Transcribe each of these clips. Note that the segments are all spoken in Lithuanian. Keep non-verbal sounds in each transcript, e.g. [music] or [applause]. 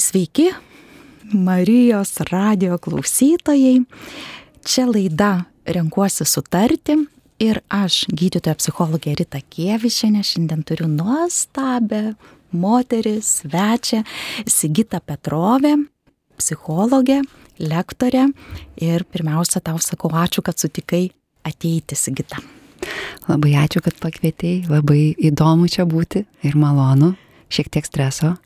Sveiki, Marijos radio klausytojai. Čia laida Renkuosi sutarti ir aš, gydytoja psichologė Rita Kievišinė, šiandien turiu nuostabę moterį, svečią Sigitą Petrovę, psichologę, lektorę. Ir pirmiausia, tau sakau ačiū, kad sutikai ateiti, Sigita. Labai ačiū, kad pakvietėjai, labai įdomu čia būti ir malonu šiek tiek streso.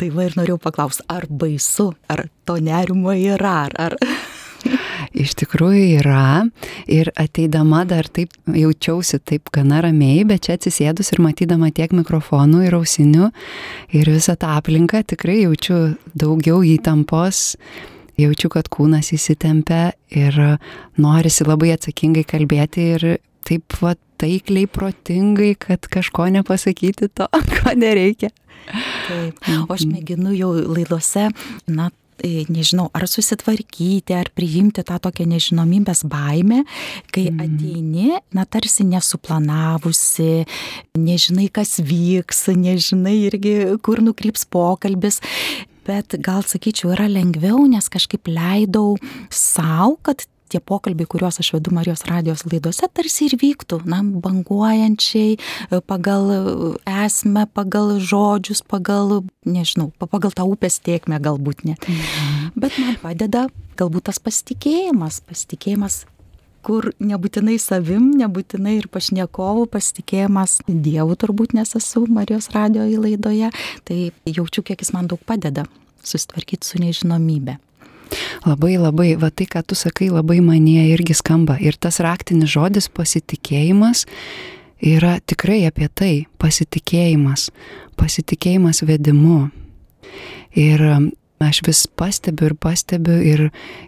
Tai va ir norėjau paklausti, ar baisu, ar to nerimo yra, ar... ar... [laughs] Iš tikrųjų yra ir ateidama dar taip jaučiausi taip gana ramiai, bet čia atsisėdus ir matydama tiek mikrofonų ir ausinių ir visą tą aplinką tikrai jaučiu daugiau įtampos, jaučiu, kad kūnas įsitempia ir norisi labai atsakingai kalbėti ir taip va taikliai, protingai, kad kažko nepasakyti to, [laughs] ko nereikia. Taip. O aš mėginu jau laidose, na, e, nežinau, ar susitvarkyti, ar priimti tą tokią nežinomybės baimę, kai mm. ateini, na, tarsi nesuplanavusi, nežinai, kas vyks, nežinai irgi, kur nukryps pokalbis. Bet gal sakyčiau, yra lengviau, nes kažkaip leidau savo, kad tie pokalbiai, kuriuos aš vedu Marijos radijos laidose, tarsi ir vyktų, na, banguojančiai, pagal esmę, pagal žodžius, pagal, nežinau, pagal tą upės tiekmę galbūt net. Mhm. Bet man padeda galbūt tas pasitikėjimas, pasitikėjimas kur nebūtinai savim, nebūtinai ir pašnekovų pasitikėjimas Dievu turbūt, nes esu Marijos radio įlaidoje, tai jaučiu, kiek jis man daug padeda susitvarkyti su nežinomybė. Labai labai, va tai, ką tu sakai, labai manie irgi skamba. Ir tas raktinis žodis pasitikėjimas yra tikrai apie tai - pasitikėjimas, pasitikėjimas vedimu. Ir um, aš vis pastebiu ir pastebiu ir,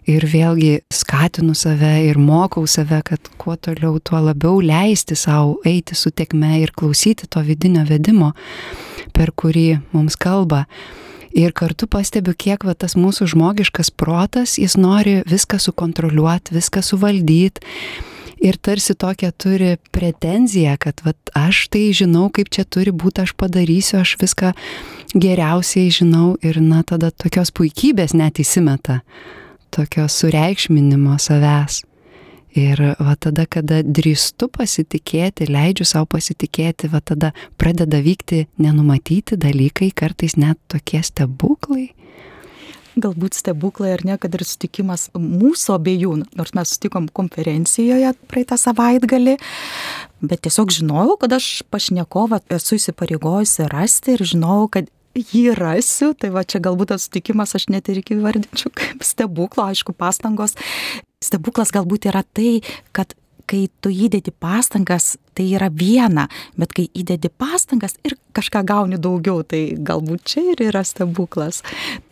ir vėlgi skatinu save ir mokau save, kad kuo toliau, tuo labiau leisti savo eiti su tekme ir klausyti to vidinio vedimo, per kurį mums kalba. Ir kartu pastebiu, kiek va, tas mūsų žmogiškas protas, jis nori viską sukontroliuoti, viską suvaldyti. Ir tarsi tokia turi pretenziją, kad va, aš tai žinau, kaip čia turi būti, aš padarysiu, aš viską geriausiai žinau ir na tada tokios puikybės net įsimeta, tokio sureikšminimo savęs. Ir va tada, kada drįstu pasitikėti, leidžiu savo pasitikėti, va tada pradeda vykti nenumatyti dalykai, kartais net tokie stebuklai. Galbūt stebuklai ar ne, kad ir sutikimas mūsų abiejų, nors mes sutikom konferencijoje praeitą savaitgalį, bet tiesiog žinojau, kad aš pašnekovą esu įsipareigojusi rasti ir žinojau, kad jį rasiu, tai va čia galbūt tas sutikimas aš net ir iki vardinčiau kaip stebuklo, aišku, pastangos Stebuklas galbūt yra tai, kad kai tu įdedi pastangas, tai yra viena, bet kai įdedi pastangas ir kažką gauni daugiau, tai galbūt čia ir yra stebuklas.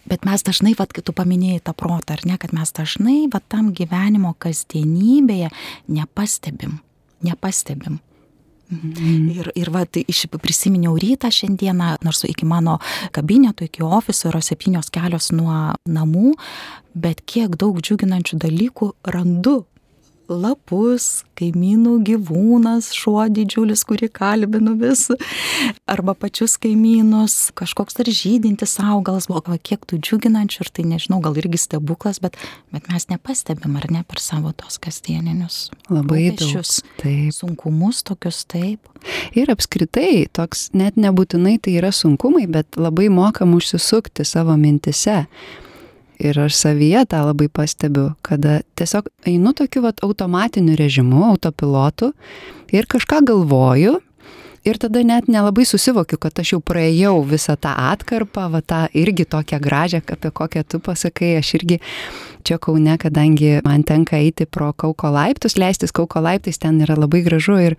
Bet mes dažnai, vad, kai tu paminėjai tą protą, ar ne, kad mes dažnai, vad, tam gyvenimo kasdienybėje nepastebim, nepastebim. Mm. Ir, ir va, tai iš prisiminiau rytą šiandieną, nors iki mano kabineto, iki ofiso yra septynios kelios nuo namų, bet kiek daug džiuginančių dalykų randu lapus, kaimynų gyvūnas, šuo didžiulis, kurį kalbinu vis, arba pačius kaimynus, kažkoks ar žydintis augalas, buvo kiek tų džiuginančių ir tai nežinau, gal irgi stebuklas, bet, bet mes nepastebim ar ne per savo tos kasdieninius. Labai. Taip. Sunkumus tokius taip. Ir apskritai, toks net nebūtinai tai yra sunkumai, bet labai mokam užsisukti savo mintise ir aš savyje tą labai pastebiu, kada tiesiog einu tokiu vat, automatiniu režimu, autopilotu ir kažką galvoju. Ir tada net nelabai susivokiu, kad aš jau praėjau visą tą atkarpą, va tą irgi tokią gražią, apie kokią tu pasakai, aš irgi čia Kaune, kadangi man tenka eiti pro Kauko laiptus, leistis Kauko laiptais, ten yra labai gražu ir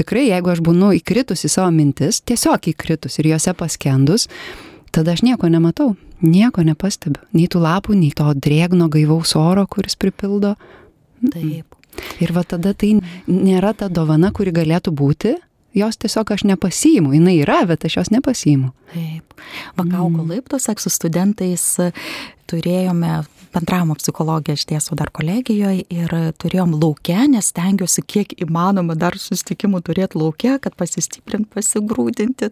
tikrai, jeigu aš būnu įkritus į savo mintis, tiesiog įkritus ir juose paskendus, tada aš nieko nematau, nieko nepastebiu. Nei tų lapų, nei to drėgno gaivaus oro, kuris pripildo. Taip. Ir va tada tai nėra ta dovana, kuri galėtų būti, jos tiesiog aš nepasiimu. Jis yra, bet aš jos nepasiimu. Taip. Vakauko mm. laiptuose su studentais turėjome bendravimo psichologiją aš dėstau dar kolegijoje ir turėjom lauke, nes stengiuosi kiek įmanoma dar susitikimų turėti lauke, kad pasistiprint, pasigrūdinti.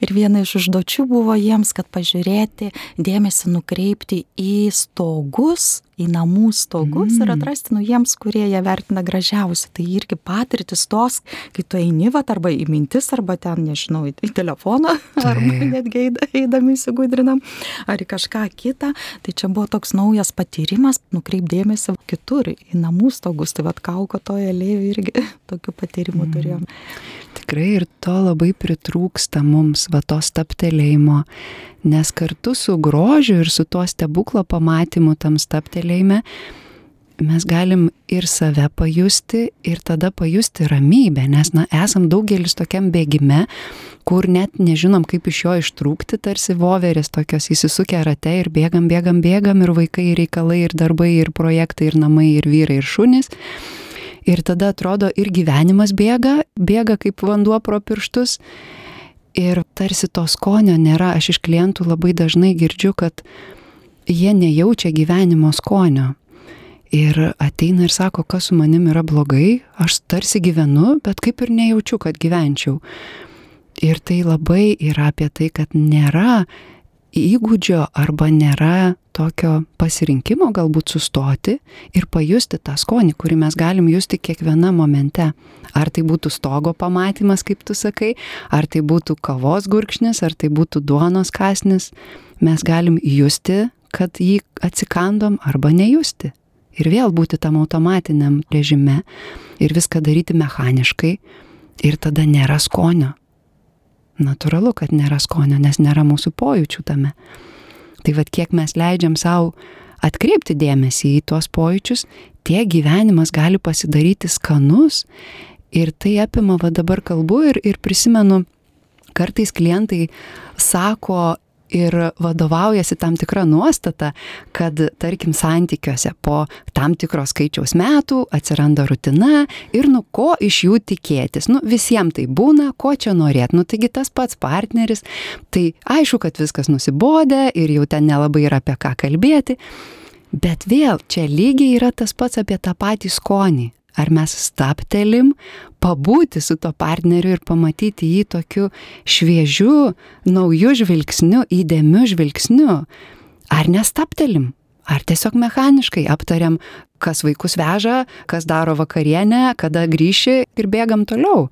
Ir viena iš užduočių buvo jiems, kad pažiūrėti, dėmesį nukreipti į stogus į namų stogus mm. ir atrasti nu jiems, kurie jie vertina gražiausiai. Tai irgi patirtis tos, kai tu eini, va, arba į mintis, arba ten, nežinau, į, telefoną, arba netgi eidami įsigudrinam, ar į kažką kitą. Tai čia buvo toks naujas patyrimas, nukreipdėmėsi kitur, į namų stogus. Tai vad kauko toje lėvė irgi [laughs] tokių patyrimų mm. turėjom. Tikrai ir to labai pritrūksta mums, va to staptelėjimo nes kartu su grožiu ir su tuo stebuklo pamatymu tam staptelėjime mes galim ir save pajusti ir tada pajusti ramybę, nes, na, esam daugelis tokiam bėgime, kur net nežinom, kaip iš jo ištrūkti, tarsi voveris tokios įsisukę rate ir bėgam, bėgam, bėgam ir vaikai, ir reikalai, ir darbai, ir projektai, ir namai, ir vyrai, ir šunys. Ir tada atrodo ir gyvenimas bėga, bėga kaip vanduo pro pirštus ir tarsi to skonio nėra. Aš iš klientų labai dažnai girdžiu, kad jie nejaučia gyvenimo skonio. Ir ateina ir sako, kas su manim yra blogai, aš tarsi gyvenu, bet kaip ir nejaučiu, kad gyvenčiau. Ir tai labai yra apie tai, kad nėra įgūdžio arba nėra tokio pasirinkimo galbūt sustoti ir pajusti tą skonį, kurį mes galim justi kiekviena momente. Ar tai būtų stogo pamatymas, kaip tu sakai, ar tai būtų kavos gurkšnis, ar tai būtų duonos kasnis, mes galim justi, kad jį atsikandom arba nejusti. Ir vėl būti tam automatiniam režime ir viską daryti mechaniškai ir tada nėra skonio natūralu, kad nėra skonio, nes nėra mūsų pojūčių tame. Tai vad kiek mes leidžiam savo atkreipti dėmesį į tuos pojūčius, tiek gyvenimas gali pasidaryti skanus ir tai apima, va dabar kalbu ir, ir prisimenu, kartais klientai sako, ir vadovaujasi tam tikra nuostata, kad, tarkim, santykiuose po tam tikros skaičiaus metų atsiranda rutina ir nu ko iš jų tikėtis. Nu visiems tai būna, ko čia norėt. Nu taigi tas pats partneris, tai aišku, kad viskas nusibodė ir jau ten nelabai yra apie ką kalbėti. Bet vėl čia lygiai yra tas pats apie tą patį skonį. Ar mes staptelim, pabūti su to partneriu ir pamatyti jį tokiu šviežiu, nauju žvilgsniu, įdėmiu žvilgsniu. Ar nestaptelim? Ar tiesiog mechaniškai aptariam, kas vaikus veža, kas daro vakarienę, kada grįši ir bėgam toliau.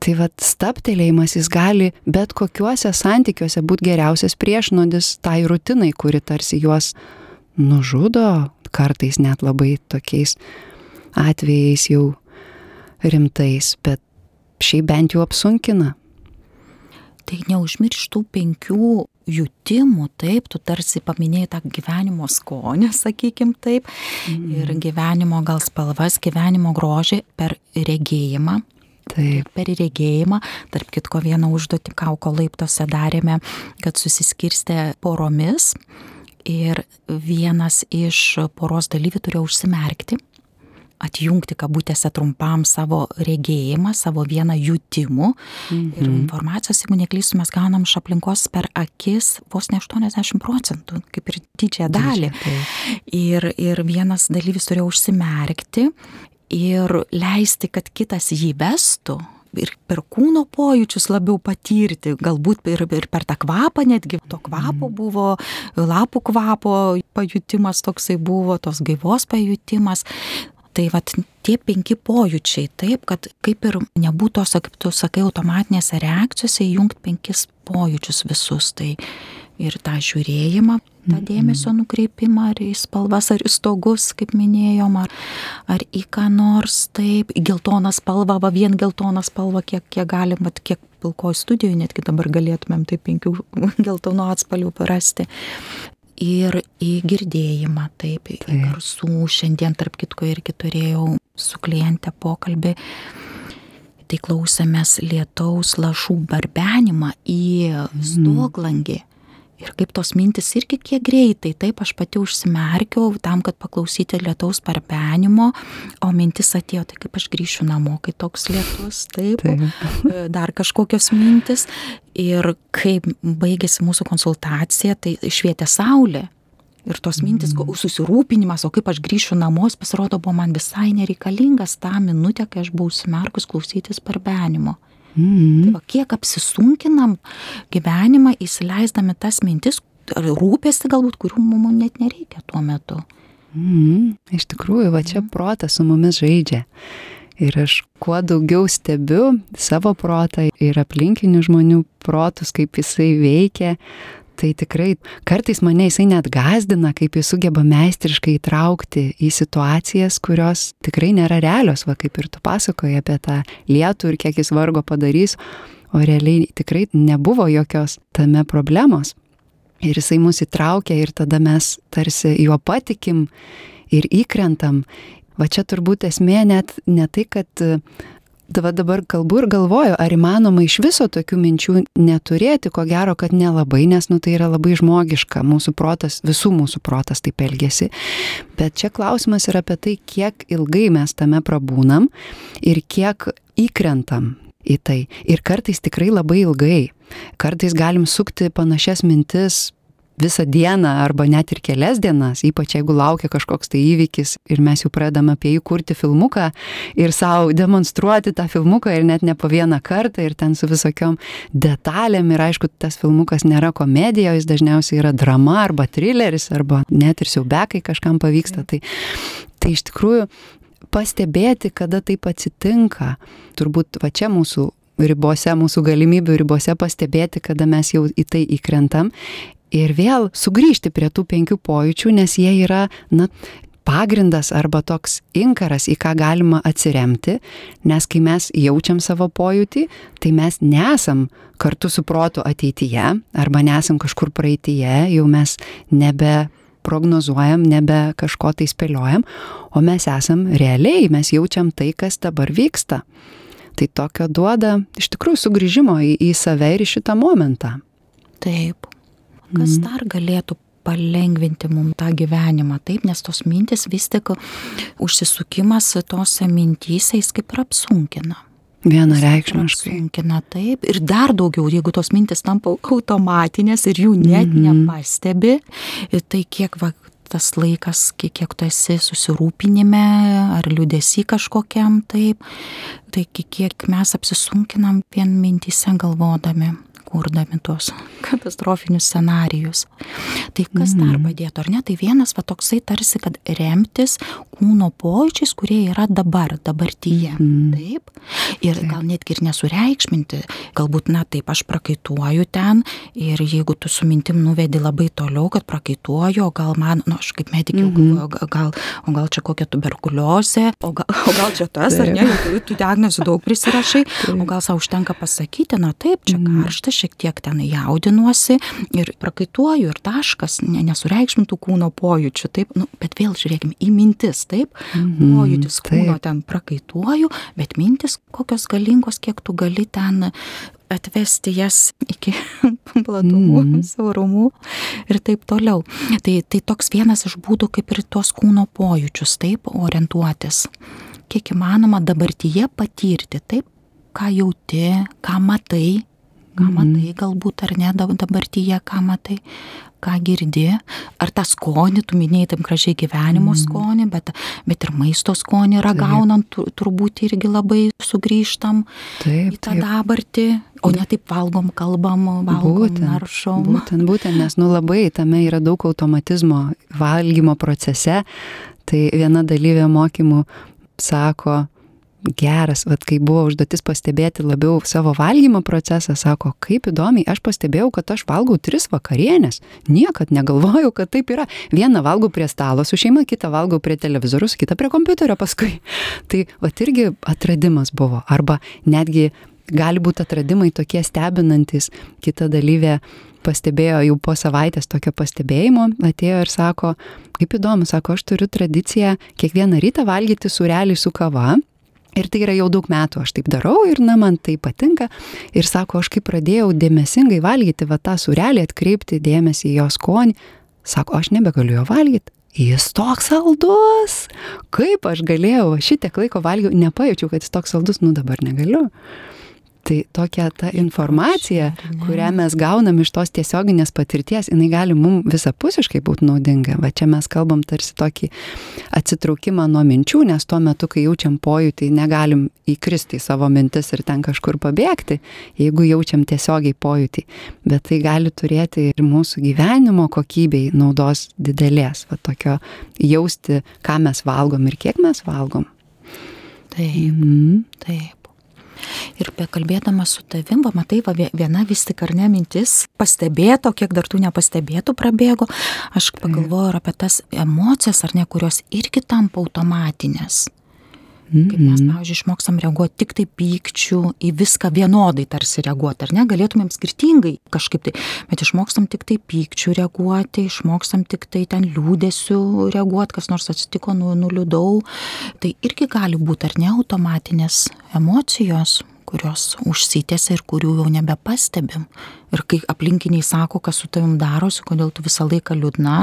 Tai vad staptelėjimas jis gali bet kokiuose santykiuose būti geriausias priešnodis tai rutinai, kuri tarsi juos nužudo, kartais net labai tokiais atvejais jau rimtais, bet šiaip bent jau apsunkina. Tai neužmirštų penkių jutimų, taip, tu tarsi paminėjai tą gyvenimo skonį, sakykim taip, mm. ir gyvenimo gal spalvas, gyvenimo grožį per regėjimą. Taip. Per regėjimą, tarp kitko vieną užduotį kauko laiptose darėme, kad susiskirstė poromis ir vienas iš poros dalyvių turėjo užsimerkti atjungti kabutėse trumpam savo regėjimą, savo vieną jutimų. Mhm. Ir informacijos, jeigu neklystu, mes gaunam iš aplinkos per akis vos ne 80 procentų, kaip ir didžiąją dalį. Ir, ir vienas dalyvis turėjo užsimerkti ir leisti, kad kitas jį vestų ir per kūno pojūčius labiau patirti, galbūt ir, ir per tą kvapą, netgi to kvapo mhm. buvo, lapų kvapo pajutimas toksai buvo, tos gaivos pajutimas. Tai vat tie penki pojūčiai, taip, kad kaip ir nebūtų, kaip tu sakai, automatinėse reakcijose įjungti penkis pojūčius visus. Tai ir tą žiūrėjimą, tą mhm. dėmesio nukreipimą, ar į spalvas, ar į stogus, kaip minėjom, ar, ar į ką nors, taip, į geltoną spalvą, va vien geltoną spalvą, kiek, kiek galim, va, kiek pilkoji studijoje, netgi dabar galėtumėm tai penkių [laughs] geltonų atspalvių parasti ir į girdėjimą, taip, taip. į garsų. Šiandien, tarp kitko, irgi turėjau su kliente pokalbį. Tai klausėmės lietaus lašų barbenimą į mhm. stoglangį. Mm. Ir kaip tos mintis irgi kiek greitai, taip aš pati užsimerkiau tam, kad paklausyti lietaus parpenimo, o mintis atėjo, tai kaip aš grįšiu namo, kai toks lietus, taip, taip. E, dar kažkokios mintis. Ir kai baigėsi mūsų konsultacija, tai švietė saulė. Ir tos mintis, mm. susirūpinimas, o kaip aš grįšiu namos, pasirodo, buvo man visai nereikalingas tą minutę, kai aš buvau užsimerkus klausytis parbenimo. Mm. Tai va, kiek apsisunkinam gyvenimą įsileisdami tas mintis, rūpėsi galbūt, kurių mums net nereikia tuo metu. Mm. Iš tikrųjų, va čia protas su mumis žaidžia. Ir aš kuo daugiau stebiu savo protą ir aplinkinių žmonių protus, kaip jisai veikia, tai tikrai kartais mane jisai net gazdina, kaip jis sugeba meistriškai įtraukti į situacijas, kurios tikrai nėra realios, va kaip ir tu pasakoji apie tą lietų ir kiek jis vargo padarys, o realiai tikrai nebuvo jokios tame problemos. Ir jisai mus įtraukia ir tada mes tarsi juo patikim ir įkrentam. Va čia turbūt esmė net ne tai, kad va dabar kalbu ir galvoju, ar įmanoma iš viso tokių minčių neturėti, ko gero, kad nelabai, nes nu, tai yra labai žmogiška, mūsų protas, visų mūsų protas taip elgesi. Bet čia klausimas yra apie tai, kiek ilgai mes tame prabūnam ir kiek įkrentam į tai. Ir kartais tikrai labai ilgai. Kartais galim sukti panašias mintis visą dieną arba net ir kelias dienas, ypač jeigu laukia kažkoks tai įvykis ir mes jau pradame apie jį kurti filmuką ir savo demonstruoti tą filmuką ir net ne po vieną kartą ir ten su visokiom detalėm ir aišku, tas filmukas nėra komedija, jis dažniausiai yra drama arba trileris arba net ir siaubekai kažkam pavyksta. Tai, tai iš tikrųjų pastebėti, kada taip atsitinka, turbūt va čia mūsų ribose, mūsų galimybių ribose pastebėti, kada mes jau į tai įkrentam ir vėl sugrįžti prie tų penkių pojūčių, nes jie yra, na, pagrindas arba toks inkaras, į ką galima atsiremti, nes kai mes jaučiam savo pojūtį, tai mes nesam kartu su protu ateityje arba nesam kažkur praeityje, jau mes nebe prognozuojam, nebe kažko tai spėliojam, o mes esam realiai, mes jaučiam tai, kas dabar vyksta. Tai tokio duoda iš tikrųjų sugrįžimo į, į save ir į šitą momentą. Taip, Kas mm. dar galėtų palengvinti mums tą gyvenimą, taip, nes tos mintis vis tik užsisukimas tose mintyse jis kaip ir apsunkina. Vienareikšmiškai. Sunkina taip. Ir dar daugiau, jeigu tos mintis tampa automatinės ir jų net mm -hmm. nepastebi, tai kiek va, tas laikas, kiek, kiek tu esi susirūpinime ar liūdėsi kažkokiam, taip, tai kiek mes apsisunkinam vien mintys galvodami kurdami tuos katastrofinius scenarijus. Tai kas dar mhm. padėtų, ar ne? Tai vienas va toksai tarsi, kad remtis kūno pojūčiais, kurie yra dabar, dabartyje. Mm. Taip. Ir taip. gal netgi ir nesureikšminti. Galbūt, na taip, aš prakaituoju ten ir jeigu tu su mintim nuvedi labai toliau, kad prakaituoju, o gal man, na, nu, aš kaip medikė, mm -hmm. gal, o gal čia kokia tuberkuliozė, o gal, [laughs] o gal čia tas, taip. ar ne, tu, tu diagnozių daug prisirašai, taip. o gal savo užtenka pasakyti, na taip, čia mm. karšta, šiek tiek ten jaudinuosi ir prakaituoju ir taškas, ne, nesureikšmintų kūno pojūčių, taip, nu, bet vėl žiūrėkime į mintis, taip, mhm, pojūtis kūno taip. ten prakaituoju, bet mintis kokios galingos, kiek tu gali ten atvesti jas iki [laughs] platumų, mm. siaurumų ir taip toliau. Tai, tai toks vienas iš būdų, kaip ir tuos kūno pojūčius, taip, orientuotis. Kiek įmanoma dabartyje patirti, taip, ką jauti, ką matai, ką mhm. matai galbūt ar ne dabartyje, ką matai, ką girdi, ar tą skonį, tu minėjai tam gražiai gyvenimo mm. skonį, bet, bet ir maisto skonį ragaunant, taip. turbūt irgi labai sugrįžtam taip, į tą taip. dabartį, o ne taip valgom, kalbam, valgom, būtent, naršom. Būtent, būtent, nes nu labai tame yra daug automatizmo valgymo procese. Tai viena dalyvė mokymų sako, geras, vad kai buvo užduotis pastebėti labiau savo valgymo procesą, sako, kaip įdomiai, aš pastebėjau, kad aš valgau tris vakarienės, niekad negalvojau, kad taip yra. Vieną valgau prie stalo su šeima, kitą valgau prie televizorius, kitą prie kompiuterio paskui. [laughs] Tai vad irgi atradimas buvo, arba netgi gali būti atradimai tokie stebinantis, kita dalyvė pastebėjo jau po savaitės tokio pastebėjimo, atėjo ir sako, kaip įdomu, sako, aš turiu tradiciją kiekvieną rytą valgyti surelį su kava Ir tai yra jau daug metų aš taip darau ir, na, man tai patinka. Ir sako, aš kai pradėjau dėmesingai valgyti va tą surelį, atkreipti dėmesį į jo skonį, sako, aš nebegaliu jo valgyti. Jis toks saldus. Kaip aš galėjau, šitiek laiko valgiau, nepajaučiau, kad jis toks saldus, nu dabar negaliu. Tai tokia ta informacija, kurią mes gaunam iš tos tiesioginės patirties, jinai gali mums visapusiškai būti naudinga. Va čia mes kalbam tarsi tokį atsitraukimą nuo minčių, nes tuo metu, kai jaučiam pojūtį, negalim įkristi į savo mintis ir ten kažkur pabėgti, jeigu jaučiam tiesiogiai pojūtį. Bet tai gali turėti ir mūsų gyvenimo kokybei naudos didelės, va tokio jausti, ką mes valgom ir kiek mes valgom. Taip, mm. taip. Ir bekalbėdama su tavim, va, matai, va, viena vis tik ar ne mintis pastebėto, kiek dar tų nepastebėtų prabėgo, aš pagalvoju ir apie tas emocijas, ar ne, kurios irgi tampa automatinės. Kaip mes, Mhm. pavyzdžiui, išmokstam reaguoti tik tai pykčių, į viską vienodai tarsi reaguoti, ar ne, galėtumėm skirtingai kažkaip tai, bet išmokstam tik tai pykčių reaguoti, išmokstam tik tai ten liūdėsių reaguoti, kas nors atsitiko, nu, nuliūdau. Tai irgi gali būti, ar ne, automatinės emocijos, kurios užsitęsia ir kurių jau nebepastebim. Ir kai aplinkiniai sako, kas su tavim darosi, kodėl tu visą laiką liūdna,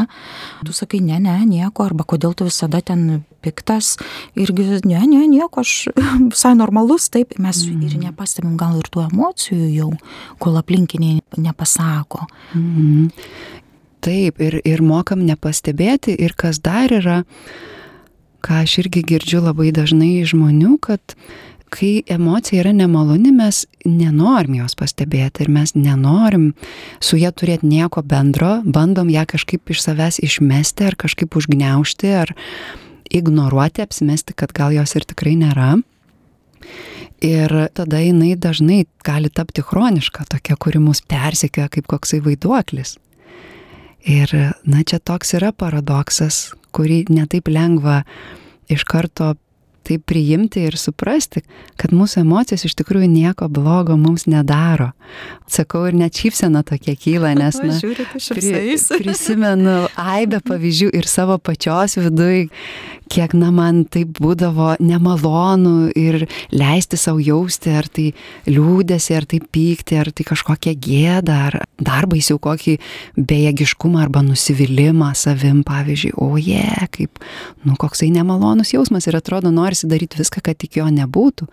tu sakai, ne, ne, nieko, arba kodėl tu visada ten piktas, irgi, ne, ne, nieko, aš [laughs] visai normalus, taip, mes mm. ir nepastebim gal ir tų emocijų jau, kol aplinkiniai nepasako. Mhm. Taip, ir, ir mokam nepastebėti, ir kas dar yra, ką aš irgi girdžiu labai dažnai žmonių, kad kai emocija yra nemaloni, mes nenorim jos pastebėti ir mes nenorim su ją turėti nieko bendro, bandom ją kažkaip iš savęs išmesti ar kažkaip užgneušti ar ignoruoti, apsimesti, kad gal jos ir tikrai nėra. Ir tada jinai dažnai gali tapti chroniška, tokia, kuri mus persikioja kaip koksai vaiduoklis. Ir, na, čia toks yra paradoksas, kurį netaip lengva iš karto taip priimti ir suprasti, kad mūsų emocijos iš tikrųjų nieko blogo mums nedaro. Sakau, ir net šypsena tokia kyla, nes [laughs] na, pri, prisimenu aibę pavyzdžių ir savo pačios vidui, kiek, na, man tai būdavo nemalonu ir leisti savo jausti, ar tai liūdėsi, ar tai pykti, ar tai kažkokia gėda, ar dar baisiau kokį bejėgiškumą arba nusivylimą savim, pavyzdžiui, o jie, yeah, kaip, nu, koksai nemalonus jausmas ir atrodo, norisi daryti viską, kad tik jo nebūtų.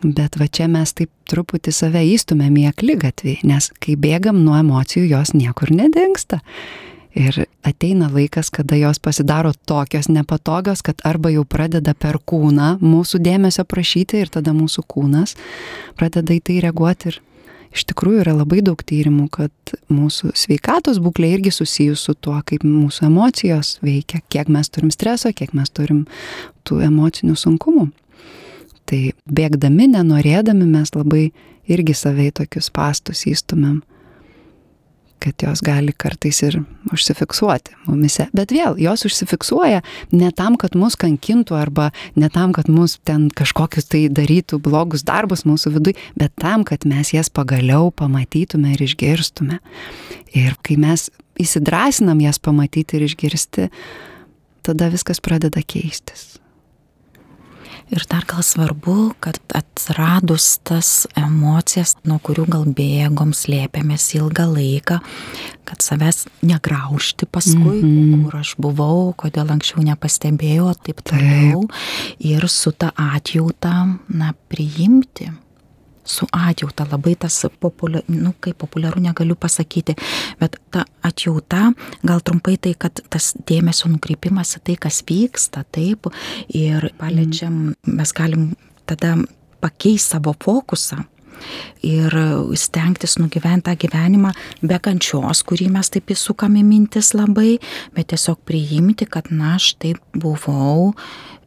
Bet va čia mes taip truputį save įstumėm į aklygatvį, nes kai bėgam nuo emocijų, jos niekur nedingsta. Ir ateina laikas, kada jos pasidaro tokios nepatogios, kad arba jau pradeda per kūną mūsų dėmesio prašyti ir tada mūsų kūnas pradeda į tai reaguoti. Ir iš tikrųjų yra labai daug tyrimų, kad mūsų sveikatos būklė irgi susijus su tuo, kaip mūsų emocijos veikia, kiek mes turim streso, kiek mes turim tų emocinių sunkumų. Tai bėgdami, nenorėdami, mes labai irgi savai tokius pastus įstumėm kad jos gali kartais ir užsifiksuoti mumise. Bet vėl, jos užsifiksuoja ne tam, kad mus kankintų arba ne tam, kad mus ten kažkokius tai darytų blogus darbus mūsų vidui, bet tam, kad mes jas pagaliau pamatytume ir išgirstume. Ir kai mes įsidrasinam jas pamatyti ir išgirsti, tada viskas pradeda keistis. Ir dar gal svarbu, kad atradus tas emocijas, nuo kurių gal bėgom, slėpėmės ilgą laiką, kad savęs negraužti paskui, mm -hmm. kur aš buvau, kodėl anksčiau nepastebėjau, taip toliau. Ir su tą atjautą, na, priimti su atjauta, labai tas populiaru, nu kaip populiaru negaliu pasakyti, bet ta atjauta, gal trumpai tai, kad tas dėmesio nukreipimas į tai, kas vyksta, taip, ir paliečiam, mes galim tada pakeisti savo fokusą ir stengtis nugyventi tą gyvenimą be kančios, kurį mes taip įsukame mintis labai, bet tiesiog priimti, kad na, aš taip buvau,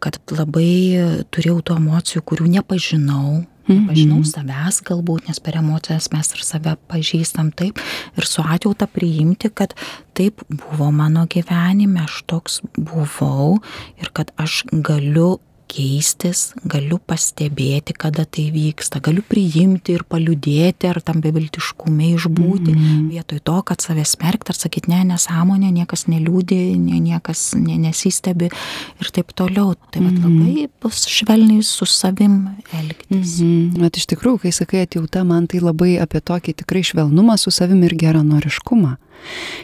kad labai turėjau tų emocijų, kurių nepažinau, Pažinau -hmm. savęs galbūt, nes per emocijas mes ir save pažįstam taip ir su atjauta priimti, kad taip buvo mano gyvenime, aš toks buvau ir kad aš galiu keistis, galiu pastebėti, kada tai vyksta, galiu priimti ir paliudėti ar tam beviltiškume išbūti, mm -hmm. vietoj to, kad save smerkti ar sakyti, ne, nesąmonė, niekas neliūdė, ne, niekas ne, nesistebi ir taip toliau. Tai mm -hmm. labai bus švelniai su savim elgtis. Mm -hmm. Bet iš tikrųjų, kai sakai atjauta, man tai labai apie tokį tikrai švelnumą su savim ir geranoriškumą.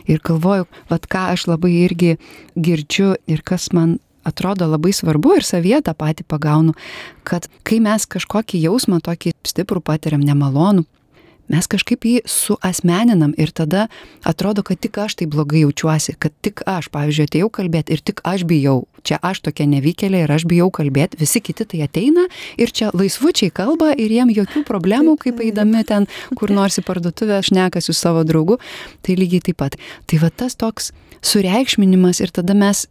Ir galvoju, vad ką aš labai irgi girdžiu ir kas man atrodo labai svarbu ir savyje tą patį pagaunu, kad kai mes kažkokį jausmą tokį stiprų patiriam, nemalonų, mes kažkaip jį suasmeninam ir tada atrodo, kad tik aš tai blogai jaučiuosi, kad tik aš, pavyzdžiui, atėjau kalbėti ir tik aš bijau. Čia aš tokia nevykėlė ir aš bijau kalbėti, visi kiti tai ateina ir čia laisvučiai kalba ir jiem jokių problemų, kaip eidami ten kur nors į parduotuvę, aš nekasiu savo draugu, tai lygiai taip pat. Tai va tas toks sureikšminimas ir tada mes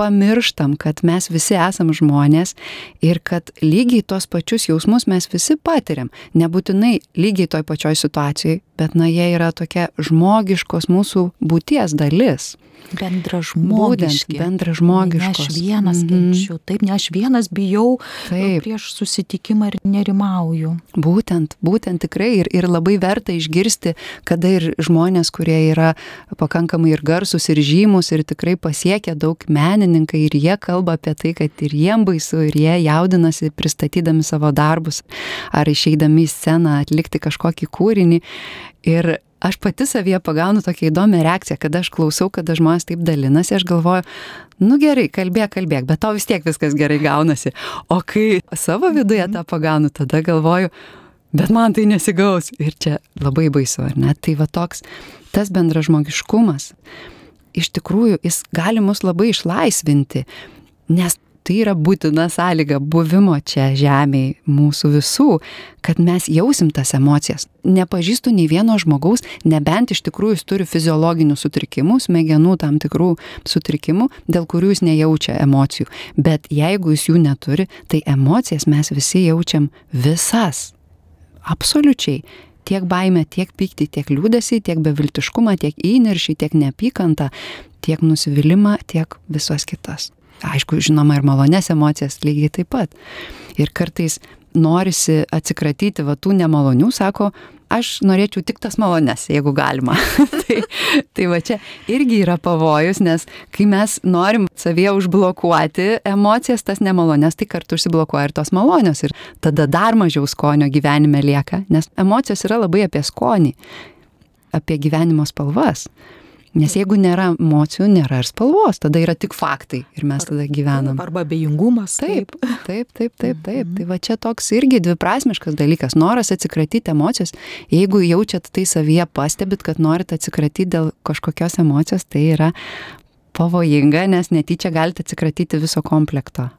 pamirštam, kad mes visi esam žmonės ir kad lygiai tos pačius jausmus mes visi patiriam. Nebūtinai lygiai toj pačioj situacijai, bet na jie yra tokia žmogiškos mūsų būties dalis bendražmogiški. Bendražmogiški. Aš vienas mm -hmm. kenčiu, taip, ne aš vienas bijau taip. prieš susitikimą ir nerimauju. Būtent, būtent tikrai ir, ir labai verta išgirsti, kada ir žmonės, kurie yra pakankamai ir garsus, ir žymus, ir tikrai pasiekia daug menininkai, ir jie kalba apie tai, kad ir jiem baisu, ir jie jaudinasi pristatydami savo darbus, ar išeidami į sceną atlikti kažkokį kūrinį. Ir aš pati savyje pagaunu tokią įdomią reakciją, kada aš klausau, kada žmonės taip dalinasi, aš galvoju, nu gerai, kalbėk, kalbėk, bet tau vis tiek viskas gerai gaunasi. O kai savo viduje tą pagaunu, tada galvoju, bet man tai nesigaus. Ir čia labai baisu, ar ne? Tai va toks, tas bendražmogiškumas, iš tikrųjų, jis gali mus labai išlaisvinti, nes tai yra būtina sąlyga buvimo čia žemėje mūsų visų, kad mes jausim tas emocijas. Nepažįstu nei vieno žmogaus, nebent iš tikrųjų jis turi fiziologinių sutrikimų, smegenų tam tikrų sutrikimų, dėl kurių jis nejaučia emocijų. Bet jeigu jis jų neturi, tai emocijas mes visi jaučiam visas. Absoliučiai tiek baimę, tiek pyktį, tiek liūdėsi, tiek beviltiškumą, tiek įniršį, tiek neapykantą, tiek nusivylimą, tiek visas kitas aišku, žinoma, ir malonės emocijas lygiai taip pat. Ir kartais norisi atsikratyti va tų nemalonių, sako, aš norėčiau tik tas malonės, jeigu galima. [laughs] tai, tai va čia irgi yra pavojus, nes kai mes norim savyje užblokuoti emocijas, tas nemalonės, tai kartu užsiblokuoja ir tos malonios. Ir tada dar mažiau skonio gyvenime lieka, nes emocijos yra labai apie skonį, apie gyvenimo spalvas. Nes jeigu nėra emocijų, nėra ir spalvos, tada yra tik faktai ir mes tada gyvenam. Arba bejingumas. Taip, [laughs] taip, taip, taip, taip. Mhm. Tai va čia toks irgi dviprasmiškas dalykas. Noras atsikratyti emocijos. Jeigu jaučiat tai savyje, pastebit, kad norit atsikratyti dėl kažkokios emocijos, tai yra pavojinga, nes netyčia galite atsikratyti viso komplekto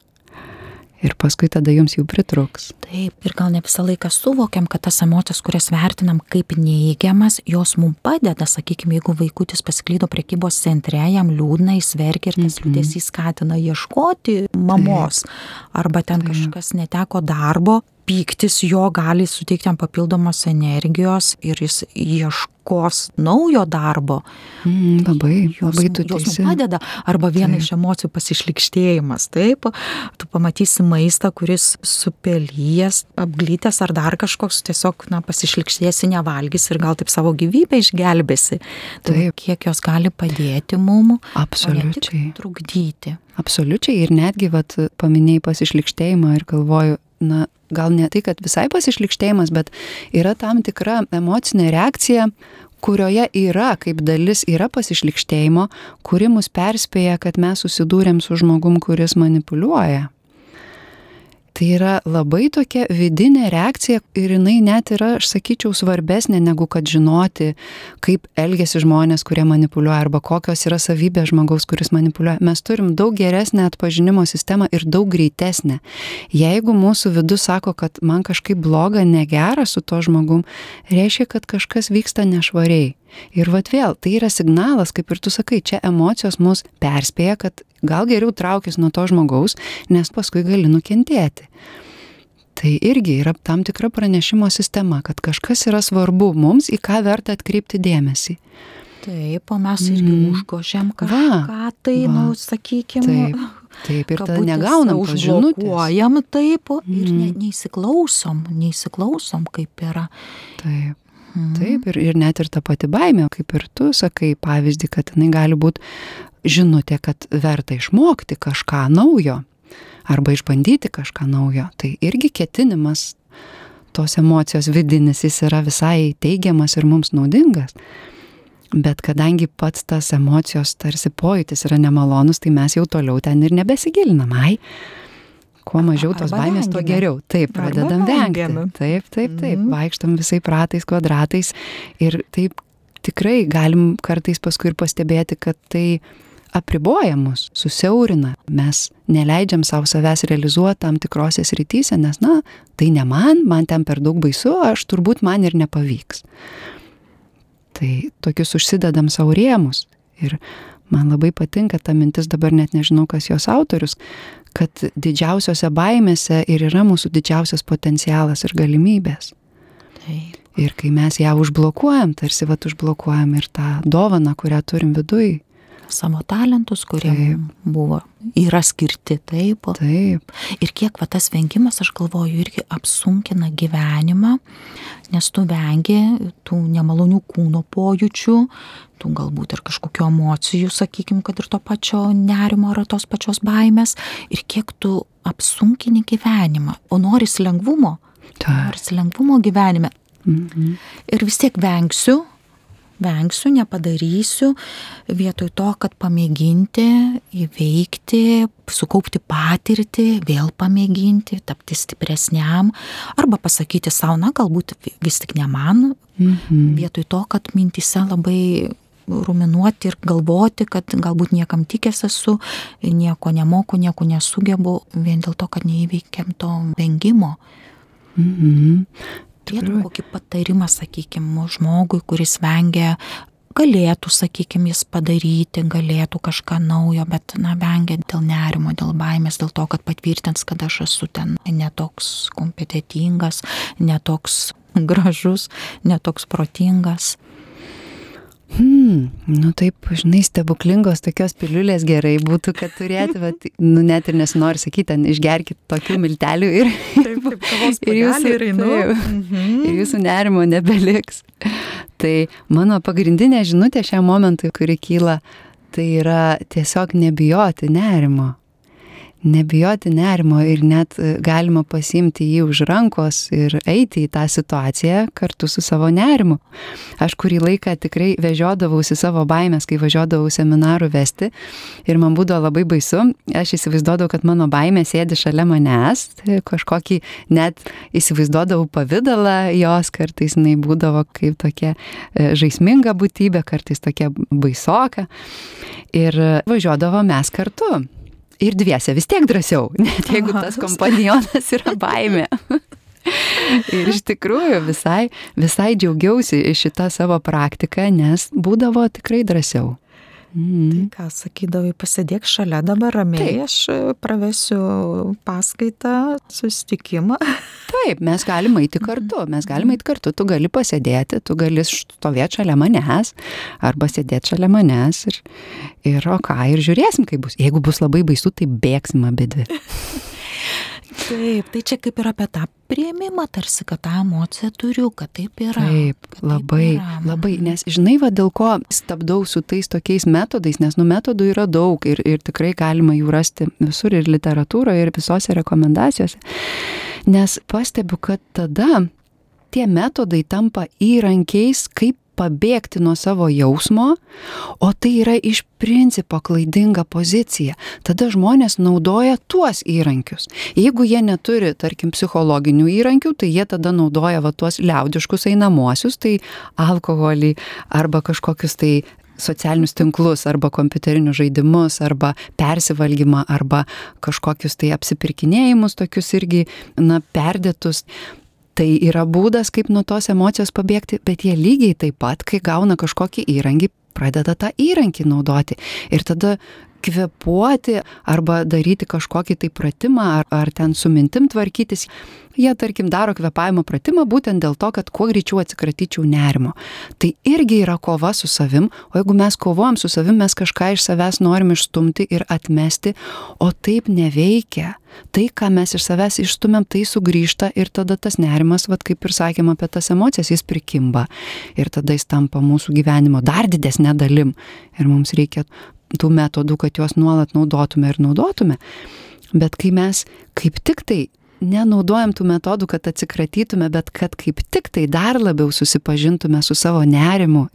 ir paskui tada jums jų pritruks. Taip, ir gal ne visą laiką suvokiam, kad tas emocijas, kurias vertinam kaip neįgiamas, jos mums padeda, sakykime, jeigu vaikutis pasiklydo prekybos centre, jam liūdna, jis verkia ir tas mm -hmm. liūdėsys skatina ieškoti mamos, Taip. arba ten Taip. kažkas neteko darbo, pyktis jo gali suteikti jam papildomos energijos ir jis ieškos naujo darbo. Mm, labai, jos, labai tu jos padeda. Arba viena taip. iš emocijų pasišlikštėjimas. Taip, tu pamatysi maistą, kuris supelyjas, apglytęs ar dar kažkoks, tiesiog na, pasišlikštėsi, nevalgys ir gal taip savo gyvybę išgelbėsi. Tai taip. kiek jos gali padėti mum. Absoliučiai. Trukdyti. Absoliučiai ir netgi, vat, paminėjai pasišlikštėjimą ir galvoju, na, gal ne tai, kad visai pasišlikštėjimas, bet yra tam tikra emocinė reakcija, kurioje yra kaip dalis yra pasišlikštėjimo, kuri mus perspėja, kad mes susidūrėm su žmogum, kuris manipuliuoja. Tai yra labai tokia vidinė reakcija ir jinai net yra, aš sakyčiau, svarbesnė negu kad žinoti, kaip elgesi žmonės, kurie manipuliuoja arba kokios yra savybės žmogaus, kuris manipuliuoja. Mes turim daug geresnę atpažinimo sistemą ir daug greitesnę. Jeigu mūsų vidus sako, kad man kažkaip bloga, negera su to žmogum, reiškia, kad kažkas vyksta nešvariai. Ir vat vėl, tai yra signalas, kaip ir tu sakai, čia emocijos mus perspėja, kad gal geriau traukis nuo to žmogaus, nes paskui gali nukentėti. Tai irgi yra tam tikra pranešimo sistema, kad kažkas yra svarbu mums, į ką verta atkreipti dėmesį. Taip, o mes irgi mm. užgožiam kažką, va, tai, va. nu, sakykime. Taip. Taip, ir tada negaunam užblokuojam taip mm. ir ne, neįsiklausom, neįsiklausom, kaip yra. Taip. Mhm. Taip, ir, ir net ir ta pati baimė, kaip ir tu sakai, pavyzdį, kad jinai gali būti žinutė, kad verta išmokti kažką naujo arba išbandyti kažką naujo. Tai irgi ketinimas tos emocijos vidinis, jis yra visai teigiamas ir mums naudingas. Bet kadangi pats tas emocijos tarsi pojūtis yra nemalonus, tai mes jau toliau ten ir nebesigilinam. Ai, kuo mažiau tos Arba baimės, tuo vengiame. geriau. Taip, pradedam vengti. vengiame. Taip, taip, taip. Mhm. Vaikštam visai pratais, kvadratais. Ir taip tikrai galim kartais paskui ir pastebėti, kad tai apriboja mus, susiaurina. Mes neleidžiam savo savęs realizuoti tam tikrose srityse, nes, na, tai ne man, man ten per daug baisu, aš turbūt man ir nepavyks. Tai tokius užsidedam savo rėmus. Ir man labai patinka ta mintis, dabar net nežinau, kas jos autorius, kad didžiausiose baimėse ir yra mūsų didžiausias potencialas ir galimybės. Taip. Ir kai mes ją užblokuojam, tarsi va užblokuojam ir tą dovaną, kurią turim viduj. Savo talentus, kurie Taip. buvo, yra skirti taip. Taip, Ir kiek va tas vengimas, aš galvoju, irgi apsunkina gyvenimą, nes tu vengi tų nemalonių kūno pojūčių, tų galbūt ir kažkokių emocijų, sakykime, kad ir to pačio nerimo ar tos pačios baimės, ir kiek tu apsunkini gyvenimą, o noris lengvumo, taip. noris lengvumo gyvenime. Mhm. Ir vis tiek vengsiu, vengsiu, nepadarysiu, vietoj to, kad pamėginti, įveikti, sukaupti patirtį, vėl pamėginti, tapti stipresniam, arba pasakyti savo, na, galbūt vis tik ne man, Mhm. vietoj to, kad mintise labai ruminuoti ir galvoti, kad galbūt niekam tikęs esu, nieko nemoku, nieko nesugebu, vien dėl to, kad neįveikiam to vengimo. Mhm. Turėtum kokį patarimą, sakykime, žmogui, kuris vengia, galėtų, sakykime, jis padaryti, galėtų kažką naujo, bet, na, vengia dėl nerimo, dėl baimės, dėl to, kad patvirtins, kad aš esu ten netoks kompetitingas, netoks [laughs] gražus, netoks protingas. Hmm, nu taip, žinai, stebuklingos tokios piliulės gerai būtų, kad turėti, bet, nu net ir nesinori sakyti, ten išgerkit tokių miltelių ir, Taip, kavos ir, jūsų, taip, Mhm. ir jūsų nerimo nebeliks. Tai mano pagrindinė žinutė šiam momentui, kuri kyla, tai yra tiesiog nebijoti nerimo. Nebijoti nerimo ir net e, galima pasimti jį už rankos ir eiti į tą situaciją kartu su savo nerimu. Aš kurį laiką tikrai vežiodavausi savo baimės, kai važiuodavau seminarų vesti ir man būdavo labai baisu. Aš įsivaizduodavau, kad mano baimė sėdi šalia manęs, tai kažkokį net įsivaizduodavau pavydalą jos, kartais jinai būdavo kaip tokia e, žaisminga būtybė, kartais tokia baisoka. Ir e, važiuodavo mes kartu. Ir dviese vis tiek drąsiau, [laughs] net jeigu tas kompanionas yra baimė. [laughs] Ir iš tikrųjų visai, visai džiaugiausi šitą savo praktiką, nes būdavo tikrai drąsiau. Tai Mm. ką sakydavai, pasidėk šalia dabar ramiai, Taip. aš pravesiu paskaitą, susitikimą. [laughs] Taip, mes galime eiti kartu, mes galime eiti kartu, tu gali pasėdėti, tu gali stovėti šalia manęs arba sėdėti šalia manęs ir, ir o ką, ir žiūrėsim, kaip bus. Jeigu bus labai baisu, tai bėgsim abi dvi. Taip, tai čia kaip ir apie tą prieimimą, tarsi, kad tą emociją turiu, kad taip yra. Taip, taip labai, yra. labai, nes žinai, va dėl ko stabdau su tais tokiais metodais, nes nu metodų yra daug ir, ir tikrai galima jų rasti visur ir literatūroje, ir visose rekomendacijose. Nes pastebiu, kad tada tie metodai tampa įrankiais, kaip pabėgti nuo savo jausmo, o tai yra iš principo klaidinga pozicija. Tada žmonės naudoja tuos įrankius. Jeigu jie neturi, tarkim, psichologinių įrankių, tai jie tada naudoja va tuos liaudiškus einamuosius, tai alkoholį arba kažkokius tai socialinius tinklus arba kompiuterinius žaidimus arba persivalgymą arba kažkokius tai apsipirkinėjimus tokius irgi, na, perdėtus. Tai yra būdas, kaip nuo tos emocijos pabėgti, bet jie lygiai taip pat, kai gauna kažkokį įrankį, pradeda tą įrankį naudoti. Ir tada kvepuoti arba daryti kažkokį tai pratimą ar, ar ten su mintim tvarkytis. Jie, tarkim, daro kvepavimo pratimą būtent dėl to, kad kuo greičiau atsikratyčiau nerimo. Tai irgi yra kova su savim, o jeigu mes kovojam su savim, mes kažką iš savęs norim išstumti ir atmesti, o taip neveikia. Tai, ką mes iš savęs išstumėm, tai sugrįžta ir tada tas nerimas, vad kaip ir sakėm apie tas emocijas, jis prikimba. Ir tada jis tampa mūsų gyvenimo dar didesnė dalim. Ir mums reikia tų metodų, kad juos nuolat naudotume ir naudotume. Bet kai mes kaip tik tai nenaudojam tų metodų, kad atsikratytume, bet kad kaip tik tai dar labiau susipažintume su savo nerimu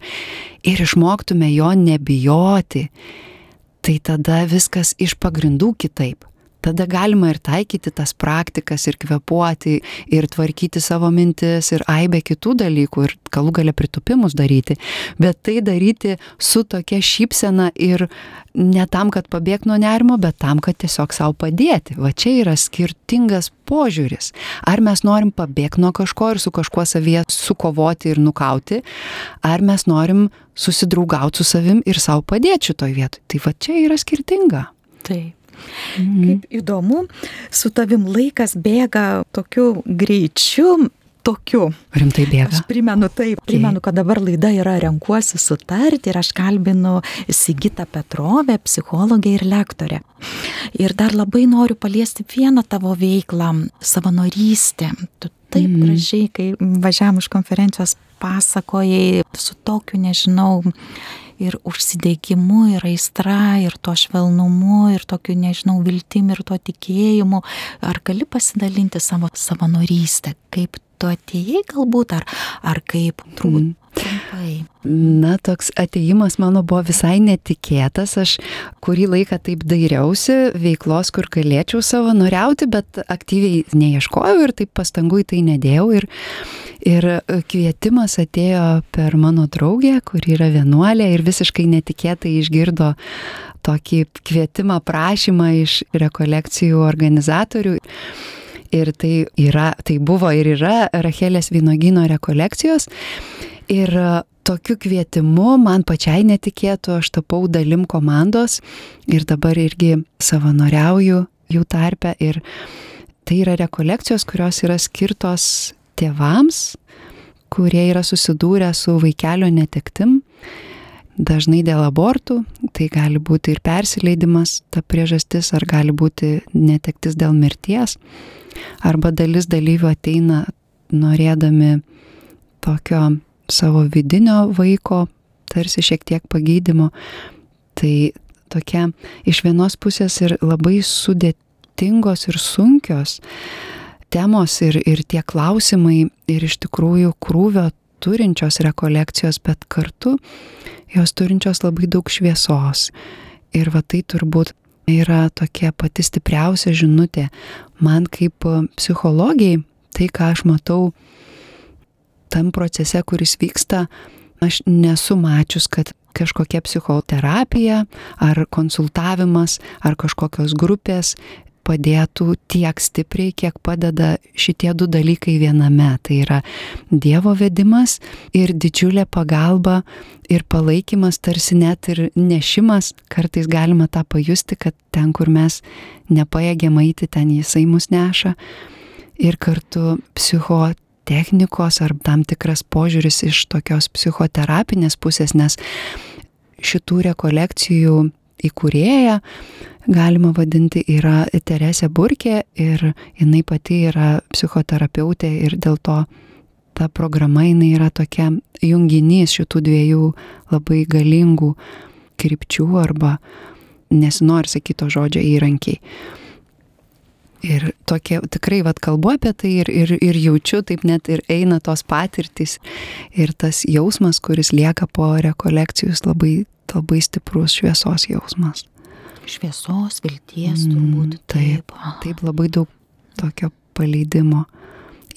ir išmoktume jo nebijoti, tai tada viskas iš pagrindų kitaip tada galima ir taikyti tas praktikas ir kvepuoti ir tvarkyti savo mintis ir aibę kitų dalykų ir galų gale pritupimus daryti, bet tai daryti su tokia šypsena ir ne tam, kad pabėg nuo nerimo, bet tam, kad tiesiog savo padėti. Va čia yra skirtingas požiūris. Ar mes norim pabėgti nuo kažko ir su kažkuo savyje sukovoti ir nukauti, ar mes norim susidraugauti su savim ir savo padėti šitoj vietoj. Tai va čia yra skirtinga. Taip. Mhm. Kaip įdomu, su tavim laikas bėga tokiu greičiu, tokiu. Rimtai bėga. Aš primenu taip, primenu, kad dabar laida yra renkuosi sutarti ir aš kalbinu Sigitą Petrovę, psichologę ir lektorę. Ir dar labai noriu paliesti vieną tavo veiklą - savanorystę. Tu taip mm. gražiai, kai važiavam iš konferencijos, pasakojai su tokiu, nežinau, ir užsidegimu, ir aistra, ir tuo švelnumu, ir tokiu, nežinau, viltim, ir tuo tikėjimu. Ar gali pasidalinti savo savanorystę, kaip tu atėjai galbūt, ar, ar kaip turbūt. Mm. Trumpai. Na, toks ateimas mano buvo visai netikėtas. Aš kurį laiką taip dairiausi veiklos, kur galėčiau savanoriauti, bet aktyviai neieškojau ir taip pastangų į tai nedėjau. Ir Ir e, kvietimas atėjo per mano draugę, kuri yra vienuolė ir visiškai netikėtai išgirdo tokį kvietimą, prašymą iš rekolekcijų organizatorių. Ir tai, yra, tai buvo ir yra Rachelės vynogino rekolekcijos. Ir e, tokiu kvietimu man pačiai netikėtų, aš tapau dalim komandos ir dabar irgi savanoriauju jų tarpe. Ir tai yra rekolekcijos, kurios yra skirtos tėvams, kurie yra susidūrę su vaikelio netektim, dažnai dėl abortų, tai gali būti ir persileidimas, ta priežastis, ar gali būti netektis dėl mirties, arba dalis dalyvių ateina norėdami tokio savo vidinio vaiko, tarsi šiek tiek pagydimo. Tai tokia iš vienos pusės ir labai sudėtingos ir sunkios, temos ir, ir tie klausimai ir iš tikrųjų krūvio turinčios rekolekcijos, bet kartu jos turinčios labai daug šviesos. Ir va tai turbūt yra tokia pati stipriausia žinutė. Man kaip psichologijai, tai ką aš matau tam procese, kuris vyksta, aš nesu mačius, kad kažkokia psichoterapija ar konsultavimas ar kažkokios grupės padėtų tiek stipriai, kiek padeda šitie du dalykai viename. Tai yra Dievo vedimas ir didžiulė pagalba ir palaikymas, tarsi net ir nešimas. Kartais galima tą pajusti, kad ten, kur mes nepajėgėm eiti, ten jisai mus neša. Ir kartu psichotechnikos ar tam tikras požiūris iš tokios psichoterapinės pusės, nes šitų rekolekcijų įkūrėja galima vadinti, yra Teresė Burkė ir jinai pati yra psichoterapeutė ir dėl to ta programa jinai yra tokia junginys šitų dviejų labai galingų krypčių arba nesinori sakyti žodžio įrankiai. Ir tokie, tikrai, vad kalbu apie tai ir, ir, ir jaučiu, taip net ir eina tos patirtis ir tas jausmas, kuris lieka po rekolekcijos, labai, labai stiprus šviesos jausmas šviesos, vilties mm, turbūt. Taip, taip labai daug tokio paleidimo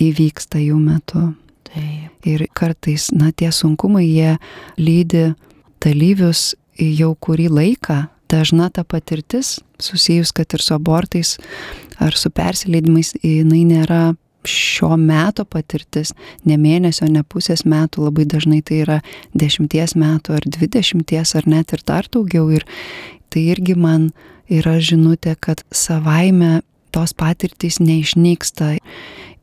įvyksta jų metu. Taip. Ir kartais, na, tie sunkumai, jie lydi dalyvius jau kurį laiką. Dažna ta patirtis, susijus, kad ir su abortais ar su persileidimais, jinai nėra šio meto patirtis, ne mėnesio, ne pusės metų, labai dažnai tai yra dešimties metų ar dvidešimties ar net ir dar daugiau. Ir, tai irgi man yra žinutė, kad savaime tos patirtys neišnyksta.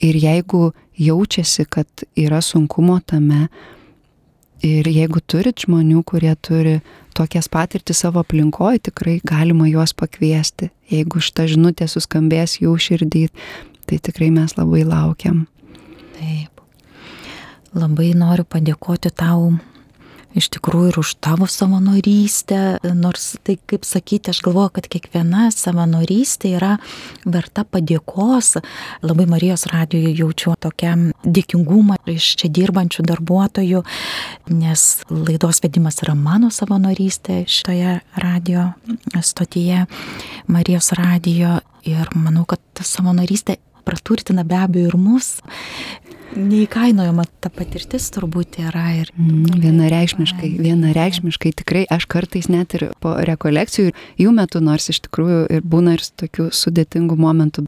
Ir jeigu jaučiasi, kad yra sunkumo tame, ir jeigu turit žmonių, kurie turi tokias patirtis savo aplinkoje, tikrai galima juos pakviesti. Jeigu šita žinutė suskambės jų širdį, tai tikrai mes labai laukiam. Taip. Labai noriu padėkoti tau iš tikrųjų ir už tavo savanorystę, nors tai kaip sakyti, aš galvoju, kad kiekviena savanorystė yra verta padėkos. Labai Marijos radijoje jaučiu tokią dėkingumą iš čia dirbančių darbuotojų, nes laidos vedimas yra mano savanorystė šitoje radio stotyje, Marijos radijo ir manau, kad ta savanorystė praturtina be abejo ir mus neįkainojama ta patirtis turbūt yra. Ir... Mm, vienareikšmiškai, vienareikšmiškai tikrai aš kartais net ir po rekolekcijų, jų metu, nors iš tikrųjų ir būna ir tokių sudėtingų momentų,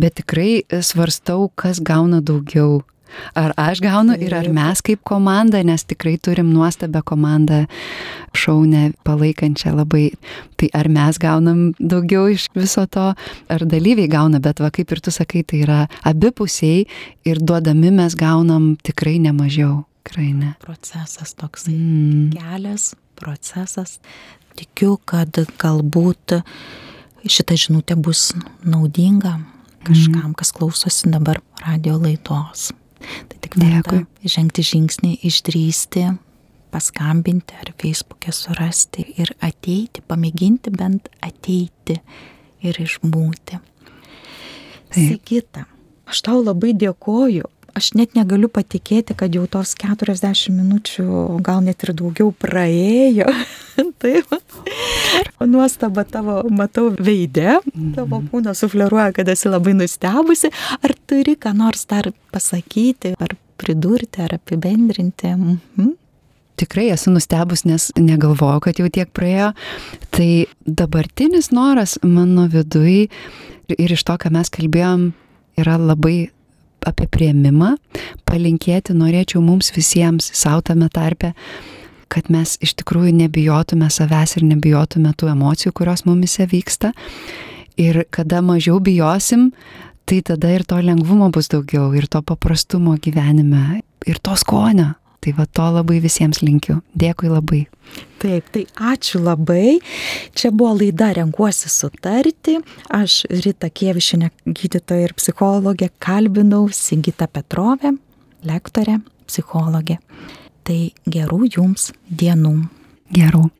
bet tikrai svarstau, kas gauna daugiau Ar aš gaunu ir ar mes kaip komanda, nes tikrai turim nuostabią komandą šaunę, palaikančią labai. Tai ar mes gaunam daugiau iš viso to, ar dalyviai gauna, bet va kaip ir tu sakai, tai yra abipusiai ir duodami mes gaunam tikrai nemažiau. Tikrai ne. Procesas toksai. Mm. Kelias, procesas. Tikiu, kad galbūt šita žinutė bus naudinga kažkam, mm. kas klausosi dabar radio laidos. Tai tik dėkui. Žengti žingsnį, išdrysti, paskambinti ar Facebook'e surasti ir ateiti, pamėginti bent ateiti ir išbūti. Sigita, aš tau labai dėkoju aš net negaliu patikėti, kad jau tos 40 minučių, gal net ir daugiau praėjo. [laughs] Taip. Nuostaba tavo, matau, veidė, tavo mhm. kūno sufleruoja, kad esi labai nustebusi. Ar turi ką nors dar pasakyti, ar pridurti, ar apibendrinti? Mhm. Tikrai esu nustebus, nes negalvojau, kad jau tiek praėjo. Tai dabartinis noras mano vidui ir iš to, ką mes kalbėjom, yra labai apie prieimimą, palinkėti norėčiau mums visiems, savo tame tarpe, kad mes iš tikrųjų nebijotume savęs ir nebijotume tų emocijų, kurios mumise vyksta. Ir kada mažiau bijosim, tai tada ir to lengvumo bus daugiau, ir to paprastumo gyvenime, ir to skonio. Tai va to labai visiems linkiu. Dėkui labai. Taip, tai ačiū labai. Čia buvo laida Renkuosi sutarti. Aš Rita Kievišinė, gydytoja ir psichologė, kalbinau Sigita Petrovė, lektorė, psichologė. Tai gerų jums dienų. Gerų.